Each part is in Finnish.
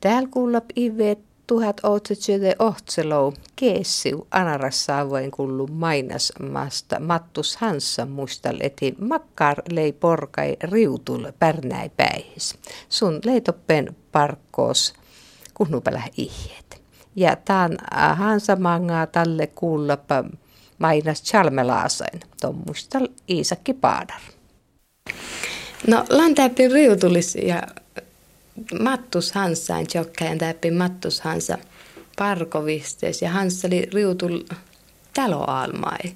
Täällä kuulla ivet ohtselou keessiu anarassaavuin kullu mainasmasta Mattus Hansa muistal eti makkar lei porkai riutul pärnäi päihis. Sun leitoppen parkkoos kuhnupälä ihjeet. Ja taan Hansa mangaa talle kuullapa mainas chalmelaasain, muistal Iisakki Paadar. No, lantäppi riutulis ja Mattus Hanssain tjokkajan täppi Mattus Hansa parkovistes ja Hansa oli riutul taloalmai.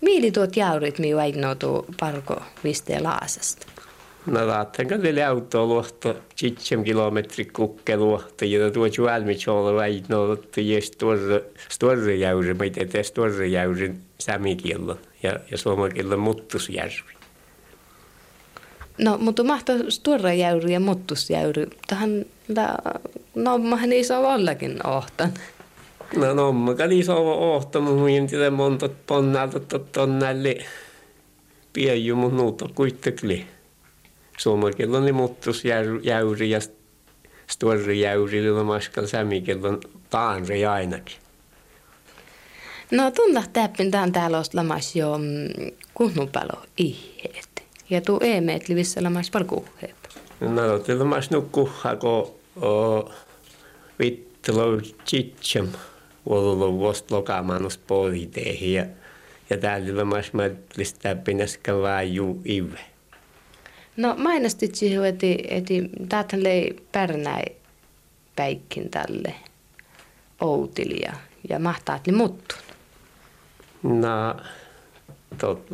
Miili tuot jaurit mi väinoutu parkovisteen laasasta? No vaattanko teille autoa luohto 7 kilometri kukke luohto ja tuo juolmi olla väinoutu ja storre jäyri, mä itse storre jäyrin sämikielon ja, ja suomakielon muttusjärvi. No, mutta mahto tuoda jäyry ja muttusjäyry. Tähän, no, mahan iso ollakin ohtan. No, no, mä kan iso ohtan, mutta minä tiedä monta ponnalta tonnälle pienju, mutta nuutta kuitenkin. Suomakin on muttusjäyry ja stuorri jäyri, jolla maskal sämikin on taanre ainakin. No, täppin tämän täällä lamas jo mm, kuhnupalo ihjeet. Ja tu eemeet livissä lamas palkuheep. No, te lamas nukkuha, ko vittelo chitsam. Vuolulo vuost lokamanus poiteihin ja ja täällä lamas mätlistä pinäskä vaaju ive. No mainostit siihen, että, että täältä lei pärnäi päikkin tälle outilja ja mahtaat muttun. No, tot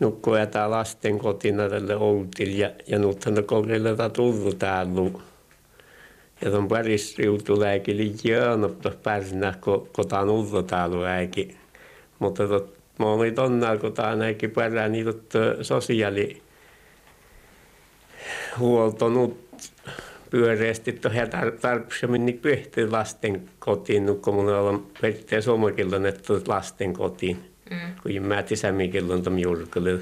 tälle nukkua lasten kotina tälle Outil ja, ja nythän kokeilla ta tullut täällä. Ja ton paris riutu lääki liianopta pääsinä, kun kotaan ullo täällä lääki. Mutta tot, mä olin tonnaa, kun tää näki perää niitä sosiaali huoltonut pyöreästi tuohon tarpeemmin niin pyhti lasten kotiin, kun mun on periaatteessa suomakilla lasten kotiin mm. kun mä tisämikin on tam julkalle.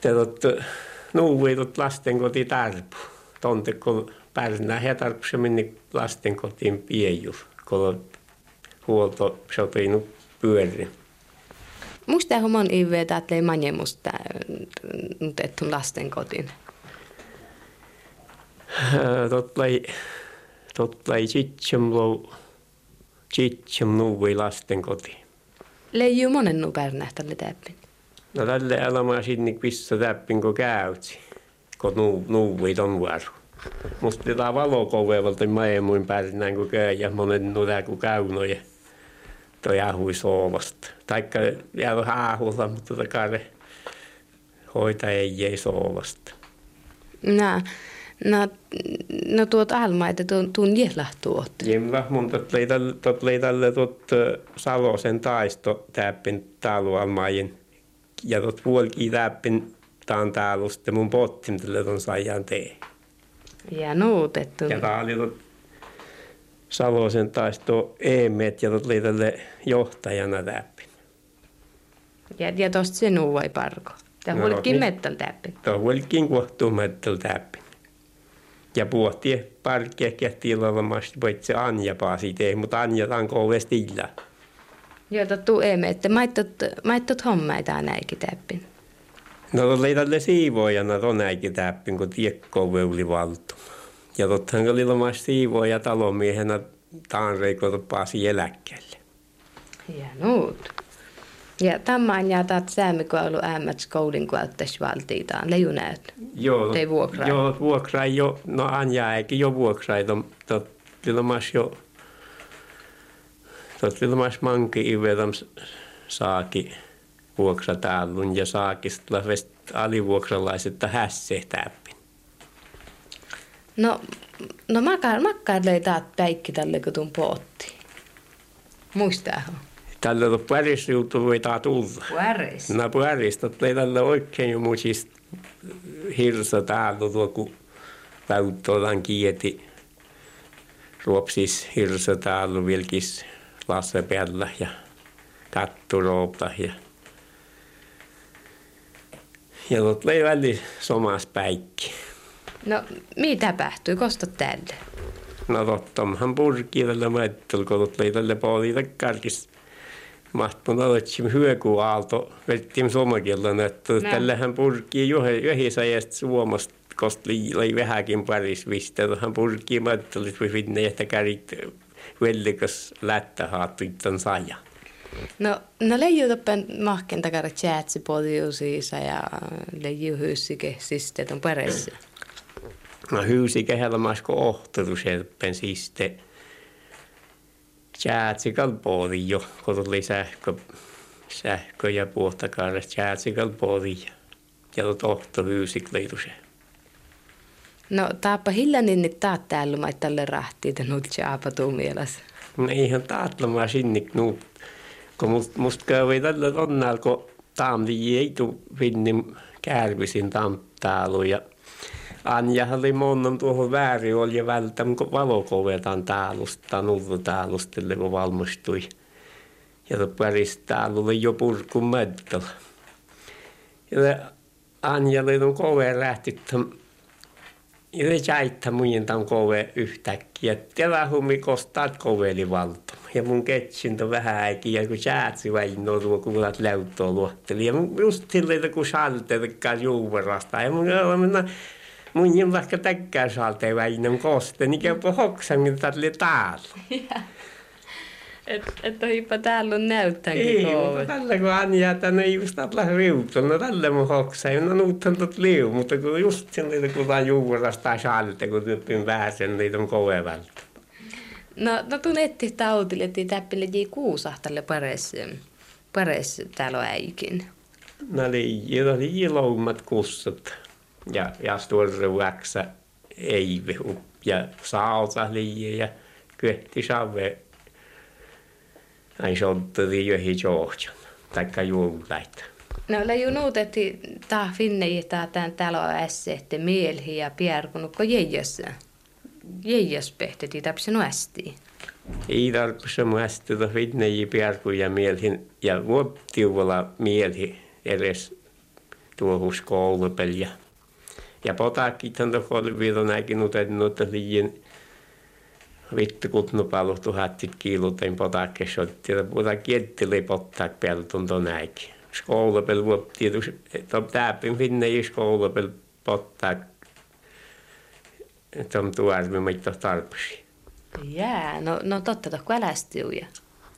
Tätä nuuvidut lastenkoti tarpu. Tonte kun pärnää he tarpsemmin niin lastenkotiin piejus, kun huolto sopinut pyöri. Musta homon ive tätle manjemusta nyt lastenkotiin? Totlai, totlai chitsam lo, chitsam leiju monen nu pärnähtälle täppin? No tälle elämä sinne pissa täppin kun käytsi, kun nu, nuuvit on vuoru. Musta pitää valokovevalta maemuin pärnään kun käy ja monen nuda kun käynoja. Toi ahui soovasta. Taikka jäävä haahulla, mutta takare hoita ei ei soovasta. Nää. No, no tuot alma, että tuon, tuon tuot. Jemla, mun tot lei tälle, tot lei tälle tot Salosen taisto täppin almaajin. Ja tot puolki täppin taan taalusta mun pottin tälle ton saajan tee. Ja nuutettu. Ja tää oli tot Salosen taisto Eemet ja tot lei tälle johtajana täppin. Ja, ja tosta se nuu vai parko? Tämä no, huolikin niin. mettal täppin. Tämä huolikin kohtuu mettal täppin ja puhti parkkia tilalla masti se Anja paasi tee, mutta Anja on kovasti illa. Joo, tuttu emme, että maittot, hommaa tää näikin täppin. No oli tälle siivoojana ton näikin täppin, kun tiekko veuli valtu. Ja tottahan oli lomas siivooja talomiehenä taan reikot paasi eläkkeelle. Ja nuut. Ja tämän ja taat säämikoulu ämmät koulin kueltäis valtiitaan. Leiju näet? Joo. Tei vuokraa? Joo, vuokraa jo. No anja eikä jo vuokraa. Tot ilmas jo. Tot ilmas manki ivedam saaki vuokra täällä ja saakista alivuokralaiset hässe täppin. No, no makar, makar löi taat päikki tälle kun tuun pootti. Muistaa tällä on pärisriutu voi taa tulla. Päris? No päris, totta ei tällä oikein jo muisist hirsa täällä tuo, kun päyttolan kieti ruopsis hirsa täällä vilkis lasse päällä ja katturoopta ja ja tot ei väli somas päikki. No, mitä tapahtui? Kosta tälle? No tottahan purki tällä mättelyllä, kun tuli tälle puolille karkis. Mahtun aloitsim hyöku aalto, vettim somakielän, että no. tällähän purki yhdessä ja Suomesta kost oli vähänkin paris vistä, hän purki mättelyssä, voi finne, että kärit vellikas lättä haattuitan saja. No, no leijuutappen mahken takara chatsi podiusiisa ja leiju hyssike siste on paressa. No hyysike helmasko ohtelus helpen siste chatsikal podio, kun tuli sähkö, sähkö ja puhtakaaresta chatsikal podio. Ja tot ohto hyysik leiduseen. No taappa hiljanin nyt taat täällä mä tälle rahtiin, että nyt tuu mielessä. No ihan taatlamaa sinnik nuut kun must, must kävi tällä onnalla, kun taamdi ei tu vinnin kärvisin tamttaalu ja Anja oli monen tuohon väärin oli ja välttäm valokovetan taalusta, nullu taalustelle kun valmistui. Ja päristä oli jo purkun mättöllä. Ja Anja oli tuon koveen lähti ja se jäittä muiden tämän kove yhtäkkiä. Telähummi kostaa koveli valta. Ja mun ketsinto vähän äikin, ja kun säätsi vain tuo kuulat läyttöä luotteli. Ja just silleen, kun salteekaan juuverasta. Ja mun mennä mun ei vaikka täkkää salteen vain koste, niin käy hoksan, että tälle täällä. Että et hiippa täällä on näyttäänkin Ei, mutta tällä kun Anja tänne just tällä riutun, no tällä mun hoksai, no nuuttan tot liu, mutta kun just sen kun tämä juurasta saalte, kun typpin pääsen, niitä on välttä. No, no tuon etti tautille, että täppille jii kuusahtalle pares, pares täällä äikin. No oli, oli iloummat kussat ja, ja ei ja saalta liian ja kyhti save ai sottari johi johjan, taikka juurlaita. No ole ju nuutetti ta finne että tämän talo ässette mielhi ja pierkunukko jäjössä. Jäjös pehteti tapsi nuästi. Ei tarpeessa muasti ta finne ja pierku ja mielhin ja vuottiuvolla mielhi edes tuohus koulupel ja ja on tuohon vielä näkin nutenut liian vittu kutnu palu tuhattit kiilutain potakke sotti ja puhuta kietteli pottak peltun ton näikin. Skoulapel vuotti, että täpin finne ei skoulapel pottak. Että on tuarmi mitä tarpeeksi. Jää, no, no totta, tohko älästiuja.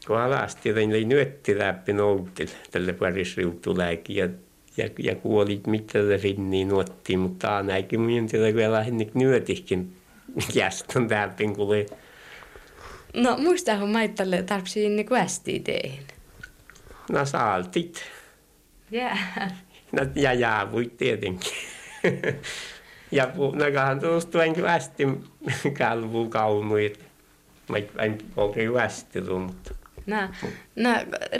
Kun alasti, niin oli nyötti läpi noutil tälle parisriutuläikin ja ja, ja kuolit mitä finniin nuottiin, mutta näikin minun tiedä, kun lähdin nyötihkin jästön täpin, kun oli No muistaako maittalle tarvitsi niin ästii teihin? No saaltit. Yeah. No, ja jaavuit tietenkin. ja nakahan tuosta vain ästi kalvuu kaumuit. Mä en oikein ästi mutta. No, no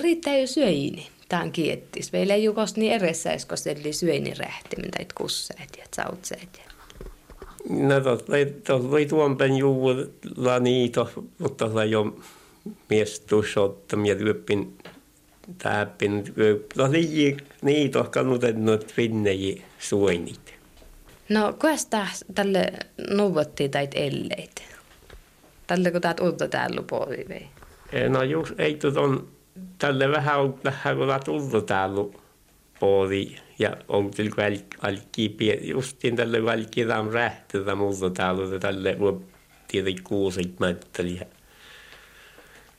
riittää jo syöini. Tämä on kiettis. Meillä ei jukosti niin eressäis, kun se oli syöini rähtimin tai kusseet ja sautseet. Ja No tuossa oli tuonpen juulla niitä, mutta tuossa jo mies tussottam ja työppin täppin. No niitä on kannutennut finneji suoinit. No kuesta tälle nuvottiin tai elleitä? Tälle kun täät uutta täällä puoli vei? No just ei tuon tälle vähän on vähän täät uutta täällä puoli ja oltiin alkii justiin tälle valkiram rähtätä muuta täällä tälle tietenkin kuusit mätteli ja,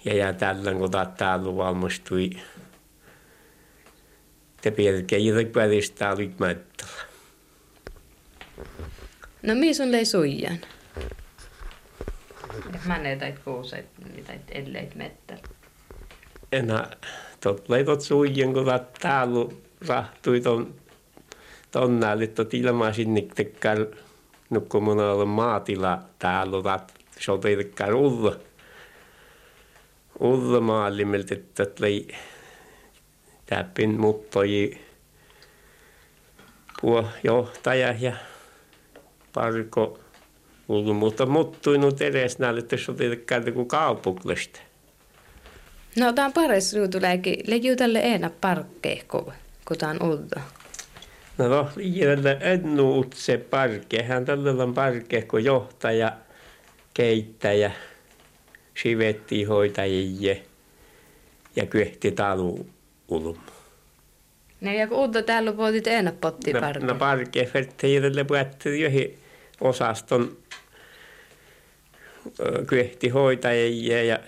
ja, ja tällä kun täällä valmistui te pelkää ei päristää oli mättälä. No missä on lei suijan? Mä ne tait kuuset, tait elleit mettä. Enä, tot leitot suijan, kun täällä rahtui ton tonnaali, että ilmaa sinne tekkään nukkumun olla maatila täällä rat sote tekkään ulla. Ulla maalimmelta, että lei täppin muttoji johtaja ja parko mutta muttuinut edes näille, että sote tekkään kuin kaupuklista. No, tämä on paras ruutuläki. Leijuu tälle ena parkkeekko kun tämä on uutta? No no, liiällä ennu utse parke. Hän tällä on kun johtaja, keittäjä, sivetti hoitajia ja kyhti talu ulum. No ja kun uutta täällä puhutit enää potti No, no parke, fertteidelle puhutti johi osaston ö, kyhti hoitajia ja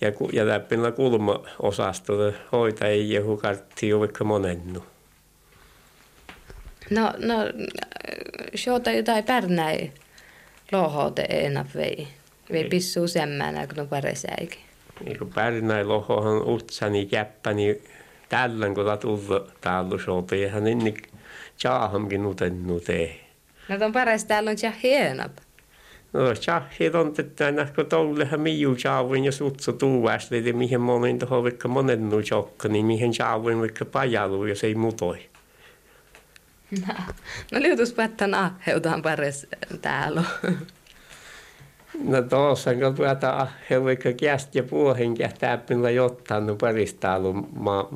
ja, ja läppinä kulma osastolle hoitajia hukartti jo vaikka monennu. No, no, shota jotain pärnäi lohote enää vei. Vei Ei. pissuu semmänä, kun on paresäikin. Niin kuin Pärnäi lohohan utsani käppäni tällän kun tullut täällä ja hän inni tjaahamkin utennu tee. No ton pares täällä on hienap. No tjahit on tätä nähkö toullehan miu tjaavin ja sutsu tuuvästi, että mihin monin tuohon vaikka monennu tjokka, niin mihin tjaavin vaikka pajalu, jos ei mutoi. No, no liutus päättän ahheutaan pares täällä. No tuossa kun tuota ahhe vaikka käst ja puohen kähtääppillä jottanut parista alun ma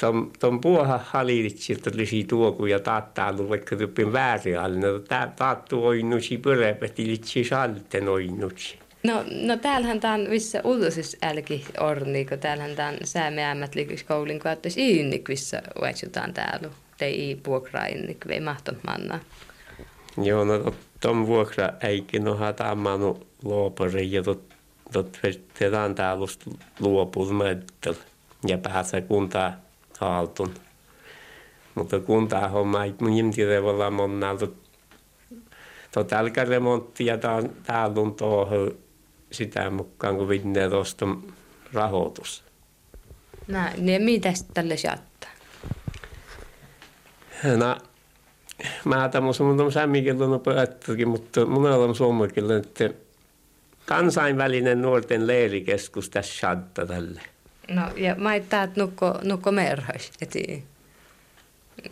Tom, tom puoha haliritsilta lisi tuoku ja taattaalu vaikka tuppin väärin alle. No tää taattu oinnusi pyrepeti litsi salten oinnusi. No, no täällähän tää on missä ultosis älki orni, kun täällähän tää on säämeämmät liikis koulin kaattais iinnik, missä uetsutaan täällä. Tei i puokrainnik, vei mahton manna. Joo, no tot, tom vuokra äikin on hataamanu luopari ja tot, tot vettetään täällä möttöl ja pääsee kuntaa haltun. Mutta kuntaa homma ei mun tirevalla monnaa tot, tot älkäremontti ja tää- täällä on tuohon sitä mukaan kun vinne tuosta rahoitus. No, niin mitäs tälle jattaa? No, mä tämmöisen mun on sämmikielinen päättökin, mutta mun on suomakielinen, että kansainvälinen nuorten leirikeskus tässä shatta tälle. No, ja mä täät nukko, nukko merhais, eti.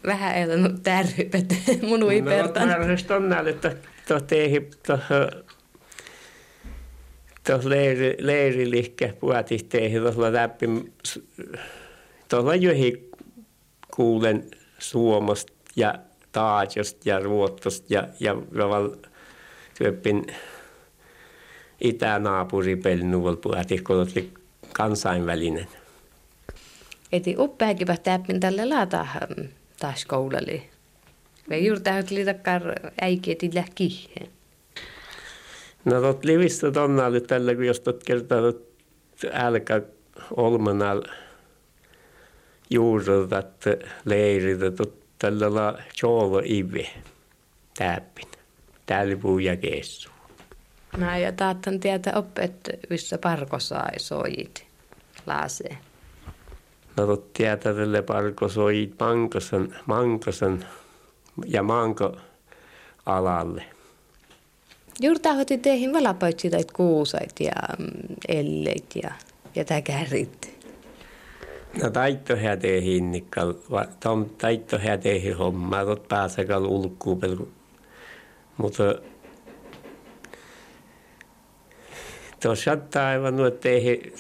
Vähän ei ole tärrypet, mun ui No, pertan. mä on näille, että tuo teihin tuossa leiri, leirilihke puhati teihin tuolla läpi. Tuolla johi kuulen Suomesta ja Taatjosta ja Ruottosta ja, ja val työppin itänaapuripelnuval puhati, kun oli kansainvälinen. Eti uppeakin täppin tälle laata mm, taas koulali. Me juuri tähän tuli takkar äiki, eti lähkihin. No tot livistä tonna oli tällä, kun jos tot kertaa tot älkä olmanal leiriltä tot tällä la choolo ive täppin. Täällä puu ja kessu. No, ja taattan tietää oppet, missä parkossa ei sojit. Laaseen. No tot tietää tälle parko soi mankasen, mankasen ja manko alalle. Juuri tahoti teihin valapaitsi tai kuusait ja mm, elleit ja, ja täkärit. No taitto hän teihin nikkal, tom taitto hän teihin hommaa, tot pääsekal ulkkuun. Mutta tuossa aivan nuo teihin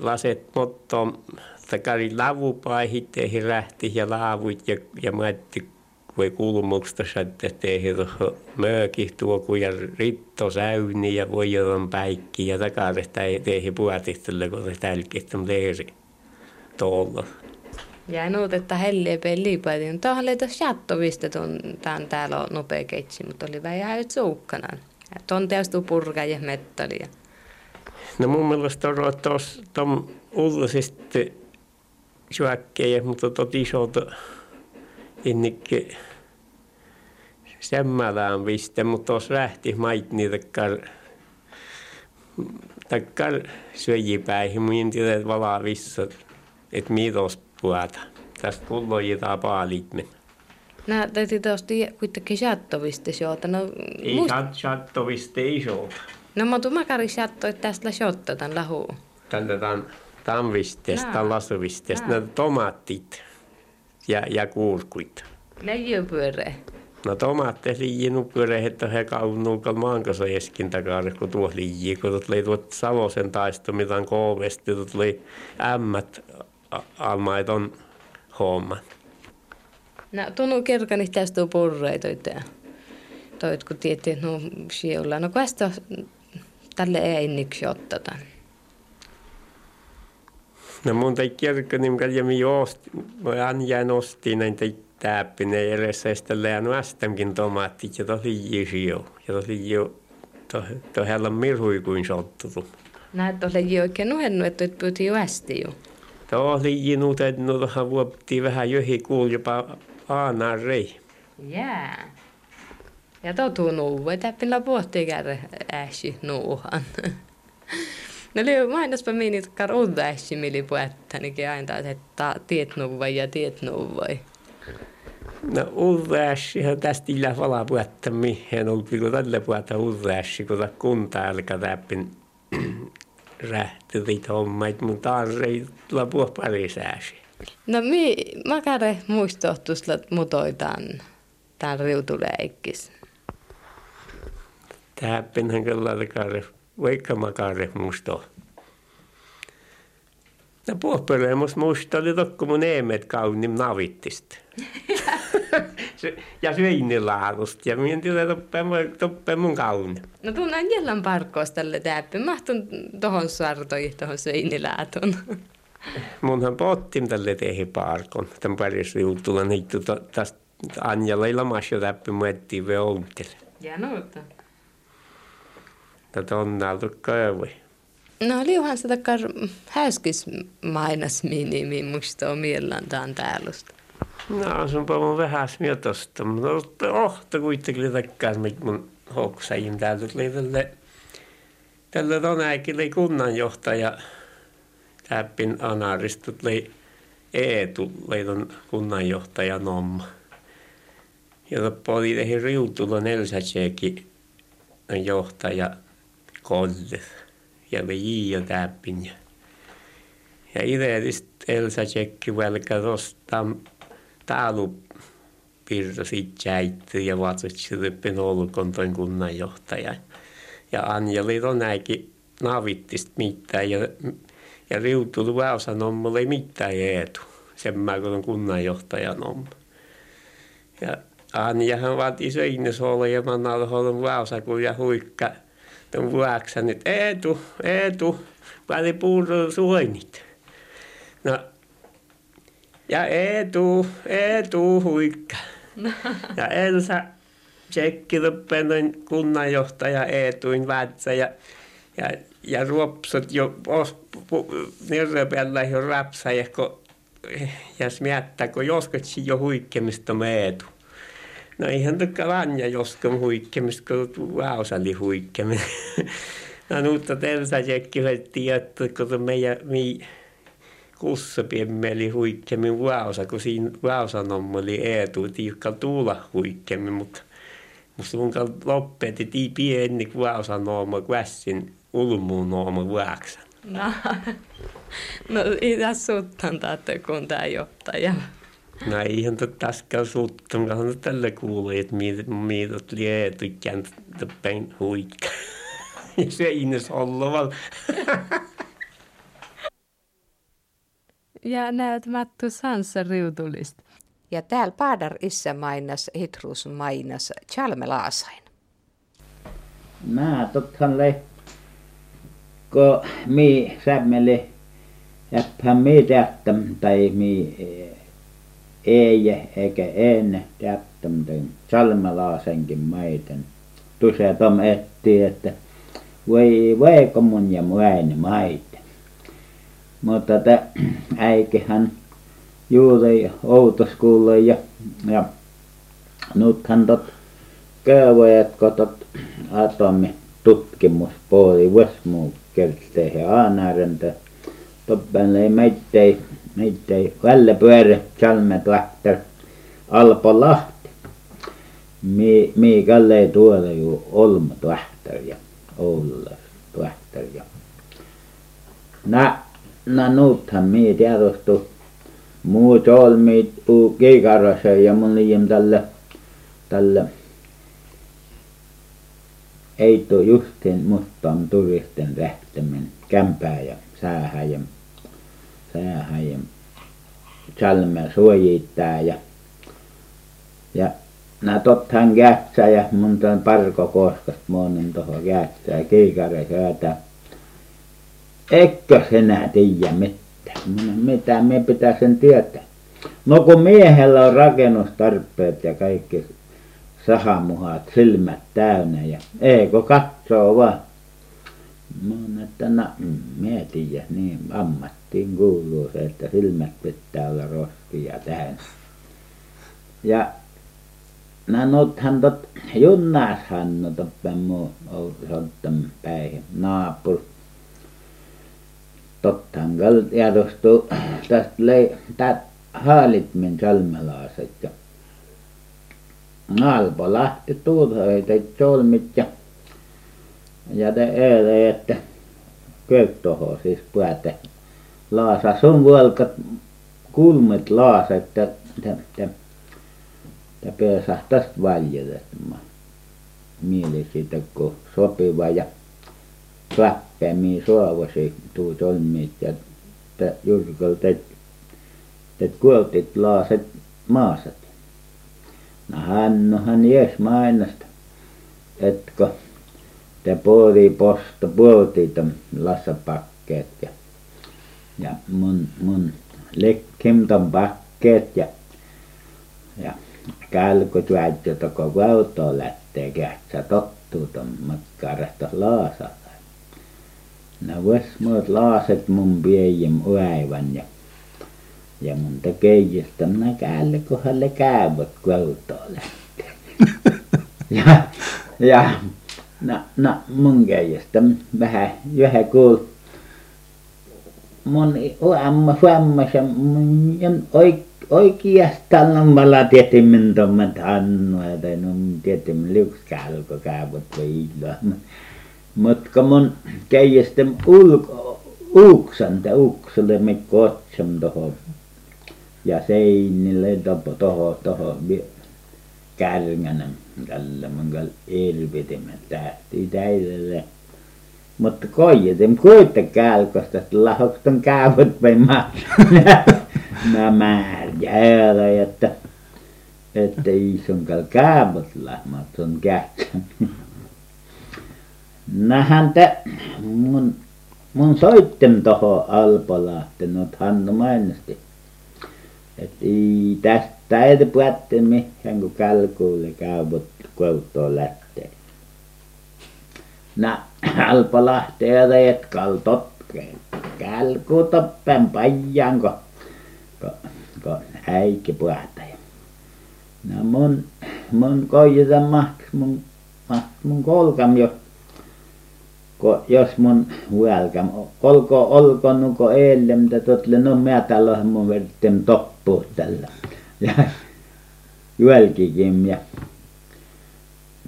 laset mottoon, takari lavupaihit teihin rähti ja laavuit ja, ja maitti voi kulmuksesta että teihin mööki tuoku ja ritto säyni ja voidon päikki ja takaresta teihin puhatihtelle, kun se tälkistä leiri tuolla. Ja nuut, että helliä peli paljon. Tuohon oli tuossa jattovista, tämän täällä nopea keitsi, mutta oli vähän ihan suukkanan. Tuon teostuu purka ja mettali. No mun mielestä on tuossa tuon ulkoisesti syökkejä, mutta tot isot innikki semmälään viste, mutta tuossa lähti mait niitä takkar, takkar syöjipäihin, mun tiedä, että valaa vissa, että mitos puhuta. Tästä kullojitaan paalitmen. No, täytyy tuosta kuitenkin jattovista shota. No, Ei muist... chat chattovista isot. No mutta makari jatto, että tästä shotta tämän lahu. Tänne tämän tamvisteesta, Jaa. lasuvisteesta, Jaa. ne tomaattit ja, ja. Neljä pyöreä. No tomaatteja liiin pyöreä, että he kaunuukal maankansa eskin takaa, kun tuo liiin, kun tuot lei tuot Savosen kovesti, tuot lei ämmät a- almait on homman. No, tunnu kerkani tästä porreita, toit kun tietää, no siellä, no kuesta tälle ei niksi ottata. No mun tai kerkani, mikä jämi osti, voi anjään osti näin tai täppinen edessä ja sitten läänut ästämkin tomaattit ja tosi jisio. Ja tosi jo, tohella mirhui kuin sottutu. Näet ole jo oikein nuhennu, että et pyyti jo ästi jo. Tosi jinut, että no tuohon vuopti vähän johi kuul jopa aanaan rei. Jää. Ja totu nuue, täppillä pohti käydä äsi nuuhan. No oli mainospa minit kar uudda äsi mili puetta, niin aina että tiet nuue ja tiet nuue. No urrässihän tästä illä vala puetta mihin on kun tälle puetta urrässi, kun kunta alkaa täppin rähtyrit hommait, mutta taas ei tulla puhua pari sääsi. No mi, mä käden muistohtus, että mutoitaan tämän riutuleikkis. Täppinhän kyllä kare, vaikka mä kare muisto. No puhpelemus muista oli tokko mun eemet kaunim navittista. ja syinilaadusta ja minä tiedä toppeen mun kauni. No tunnen jälleen parkkoos tälle täppy. Mahtun tohon sartoi tohon syinilaatun. Munhan pottim tälle tehi parkon. Tämän paris riutulla niittu tästä Anjalla ilmasio täppy muettiin ve outtele. Ja nuutta. Tätä on näiltä kaavoi. No liuhan sitä kar häskis mainas minimi muista on mielellään tämän täällä. No, se on paljon vähän smiotosta, mutta ohta kuitenkin takkaan, mitä mun hoksajin täältä tuli tälle, tälle Ronäikille kunnanjohtaja täppin anaristut tuli Eetu, leidon kunnanjohtaja Nomma. Ja loppu oli tehin Riutulon Elsätseekin johtaja Kolle. Ja me Jiia täppin. Ja, ja idealist Elsätsekki välkä rostam täällä Pirto sitten ja vaatsi ryppin olkontoin kunnanjohtaja. Ja Anjeli on näinkin navittista mitään ja, ja riutulu väysän on mulle mitään eetu. Sen mä kun kunnanjohtajan on. Ja Anjahan vaati söinnesoolle ja mä nalhoidun väysä kun ja huikka tuon vuoksan, että eetu, eetu, paljon puuruu suoinit. No ja Eetu, Eetu huikka. Ja Elsa Tsekkiluppenoin kunnanjohtaja Eetuin vätsä ja, ja, ja ruopsut jo nirrepellä jo rapsa ja kun ja smiättää, kun joskus jo huikkemista Eetu. No eihän tukka vanja joskus huikkemista, kun vausali huikkemista. No mutta Elsa Tsekki että kun meidän, meidän kussa piemmeli huikkemmin vaosa, kun siinä vaosanomma oli eetu, tiukka tuula huikkemmin, mutta musta mun loppeeti tii pieni vaosanomma kvässin ulmuun nooma vaaksan. No, no ei tässä suuttan tätä kun tämä johtaja. No eihän tätä äsken suuttan, kun tällä kuului, että miidot oli eetu ikään täppäin huikka. Ja se innes olla ja näet Mattu Sansa riutulista. Ja täällä Paadar issä mainas, Hitrus mainas, Chalme Laasain. Mä tottahan le, kun mi sämmeli, jäphän mi teättäm, tai mi ei eikä en teättäm, tai Chalme Laasenkin maiten. Tuossa tom etti, että voi voiko mun ja muaini maita mutta että äikihän juuri outoskoululle ja, ja nythän tot käydät tot atomi tutkimuspuoli Westmuu kertee ja aanäräntä toppen ei meittei meittei välle pyörä Chalmet lähtee Alpo Lahti. Mi mi kalle tuolla ju Olmo Tähtär ja Oula Tähtär ja nä no nythän minä tiedostu. Muut olmit kiikarassa ja mun liian tälle tälle Eito Justin mustan turisten lähtemän kämpää ja säähän ja säähän ja Salme suojittaa ja ja minä tottahan kätsä ja mun toin Parko Koskasta monen tuohon kätsä ja kiikari häätä etkö sinä tiedä mitään. Mitä minä pitäisin tietää. No kun miehellä on rakennustarpeet ja kaikki sahamuhat silmät täynnä ja ei kun katsoo vain minä sanoin että no minä tiedä niin ammattiin kuuluu se että silmät pitää olla ja täynnä ja minä hän tuota Junnas Hannu totta minun oli Sontan päivi naapuri tottahan kai tiedostuu tästä -- haalit minun solmulalaiset ja Alpo lähti tuota teki solmit ja ja te eilen että Kööksotho siis päätä. Laasa sun vuolkat kulmet Laasa että että että että pääsee tästä valjailemaan mielisi teko sopiva ja klappaamia saavusi tuo solmit ja että Jyrköllä teki teki kuultit laaset maassa no Hannuhan ties Mainasta etkö det puodiposta puodeita lassapakeet ja ja mun mun Lekkimton pakkeet ja ja kälkötuohia toko Valtoon lähtee kätsä tottuuton makkarasta Laasalla. No vesi laaset mun piedin aivan ja ja monta keijusta minä käälleköhän ne käyvät kun autoon lähtee. Ja ja no no mun keijusta vähän vähän kuuli moni aamu huomasin mun - oikeastaan lammalla tietämän tuommoista Hannua tai no tietämän liu'u käälkö käyvät piilossa mutta kun mun keijusten ulko uksen tai ukselle Mikko Otson tuohon ja seinille tuohon tuohon kärngän tällä minkä irvitimme tähtiä täidelle mutta kuinka kälköstä että lahdokset käyvät minä määräilen että että ei suinkaan käyvät lehmät on kätsän nähdään te mun mun soitin tuohon Alpolahteen no Hannu mainosti että ei tästä ei pääse mihinkään kun kälkulle käyvät kotoa lähtee. No Alpolahteen reet kaltot kälkuta päin pajaan kun kun kun äikki no mun mun koijatta mahtuisi mun mahtuisi mun kolkami jo. Kun jos mun jalka olkoon olkoon nuo kun edellä mitä tottelee no Määtälähän minun vedettiin toppuut tällä ja jälkikin ja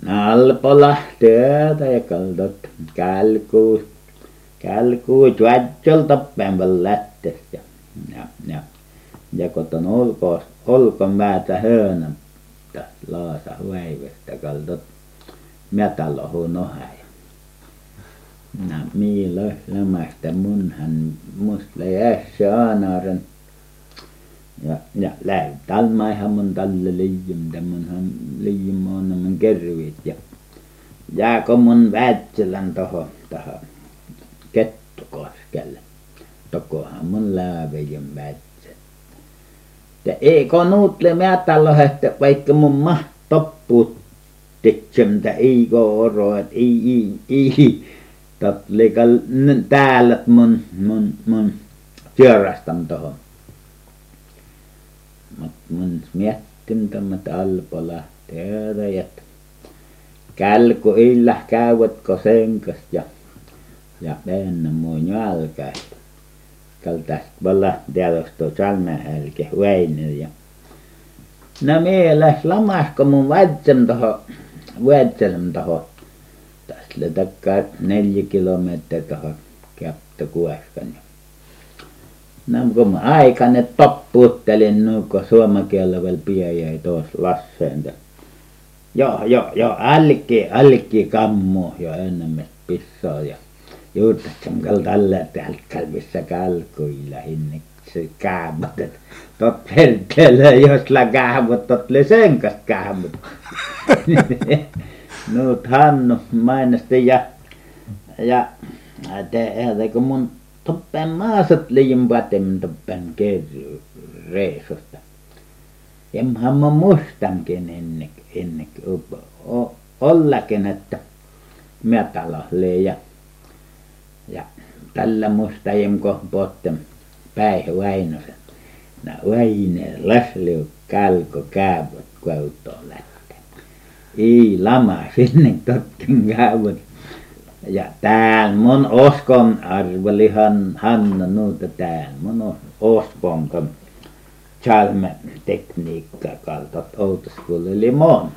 no Alpolahdelta ja kaltot kälkuun kälkuun tvättöltä päin lähtiessä ja ja ja ja kun tuon - Olkon-Määtä Höönöstä Laasan väivästä kaltot Määtälohun ohi ja no minä lämästä munhan minusta löi ässä aanaaren ja ja talle liian munhan liian nämä kerjuit ja jääkö mun Wärtsilän tuohon tuohon Kettukoskelle? Tokohan mun Läävejän Wärtsilä että eikö nuutle Määtälohesta vaikka mun mahti toppuut tekemään eikö oro että ei ei. Ei totteli kai täällä mun mun mun teurastan tuohon mutta mun miettinyt tuommoista Alpolahtea että kälku yllä käyvätkö sen kanssa ja ja ennen minun jalkani kai tästä vallan tiedostuu Salmenhelge Väinö ja no minä lähdin lamasta mun Wärtsilän tuohon Wärtsilän tuohon tästä lie takaa neljä kilometriä tuohon Käptö-Kuoskani no kun minä aikani toppuuttelin noin kun suomen kielellä vielä pian jäi tuossa Lasseen jo jo jo älkää älkää kammoa jo ennemmästi pisaa ja kai tällä käy missä kälkuilla se käyvät että tot perkele jos la kahvut tot le senkas kahvut nuut Hannu mainosti ja ja te kun mun toppen maasat liian patem toppen reissusta emmehän me muistankin ennen ennen ollakin että Mätälälle ja ja tällä muistan kun puhutte Päivi Väinösen no Väinö laski kalko kahvut kotoa lähteä ei lama sinne totten kahvut ja täällä mun uskon arvelihan Hanna nuuta täällä mun uskon kun tekniikka kaltat oli monta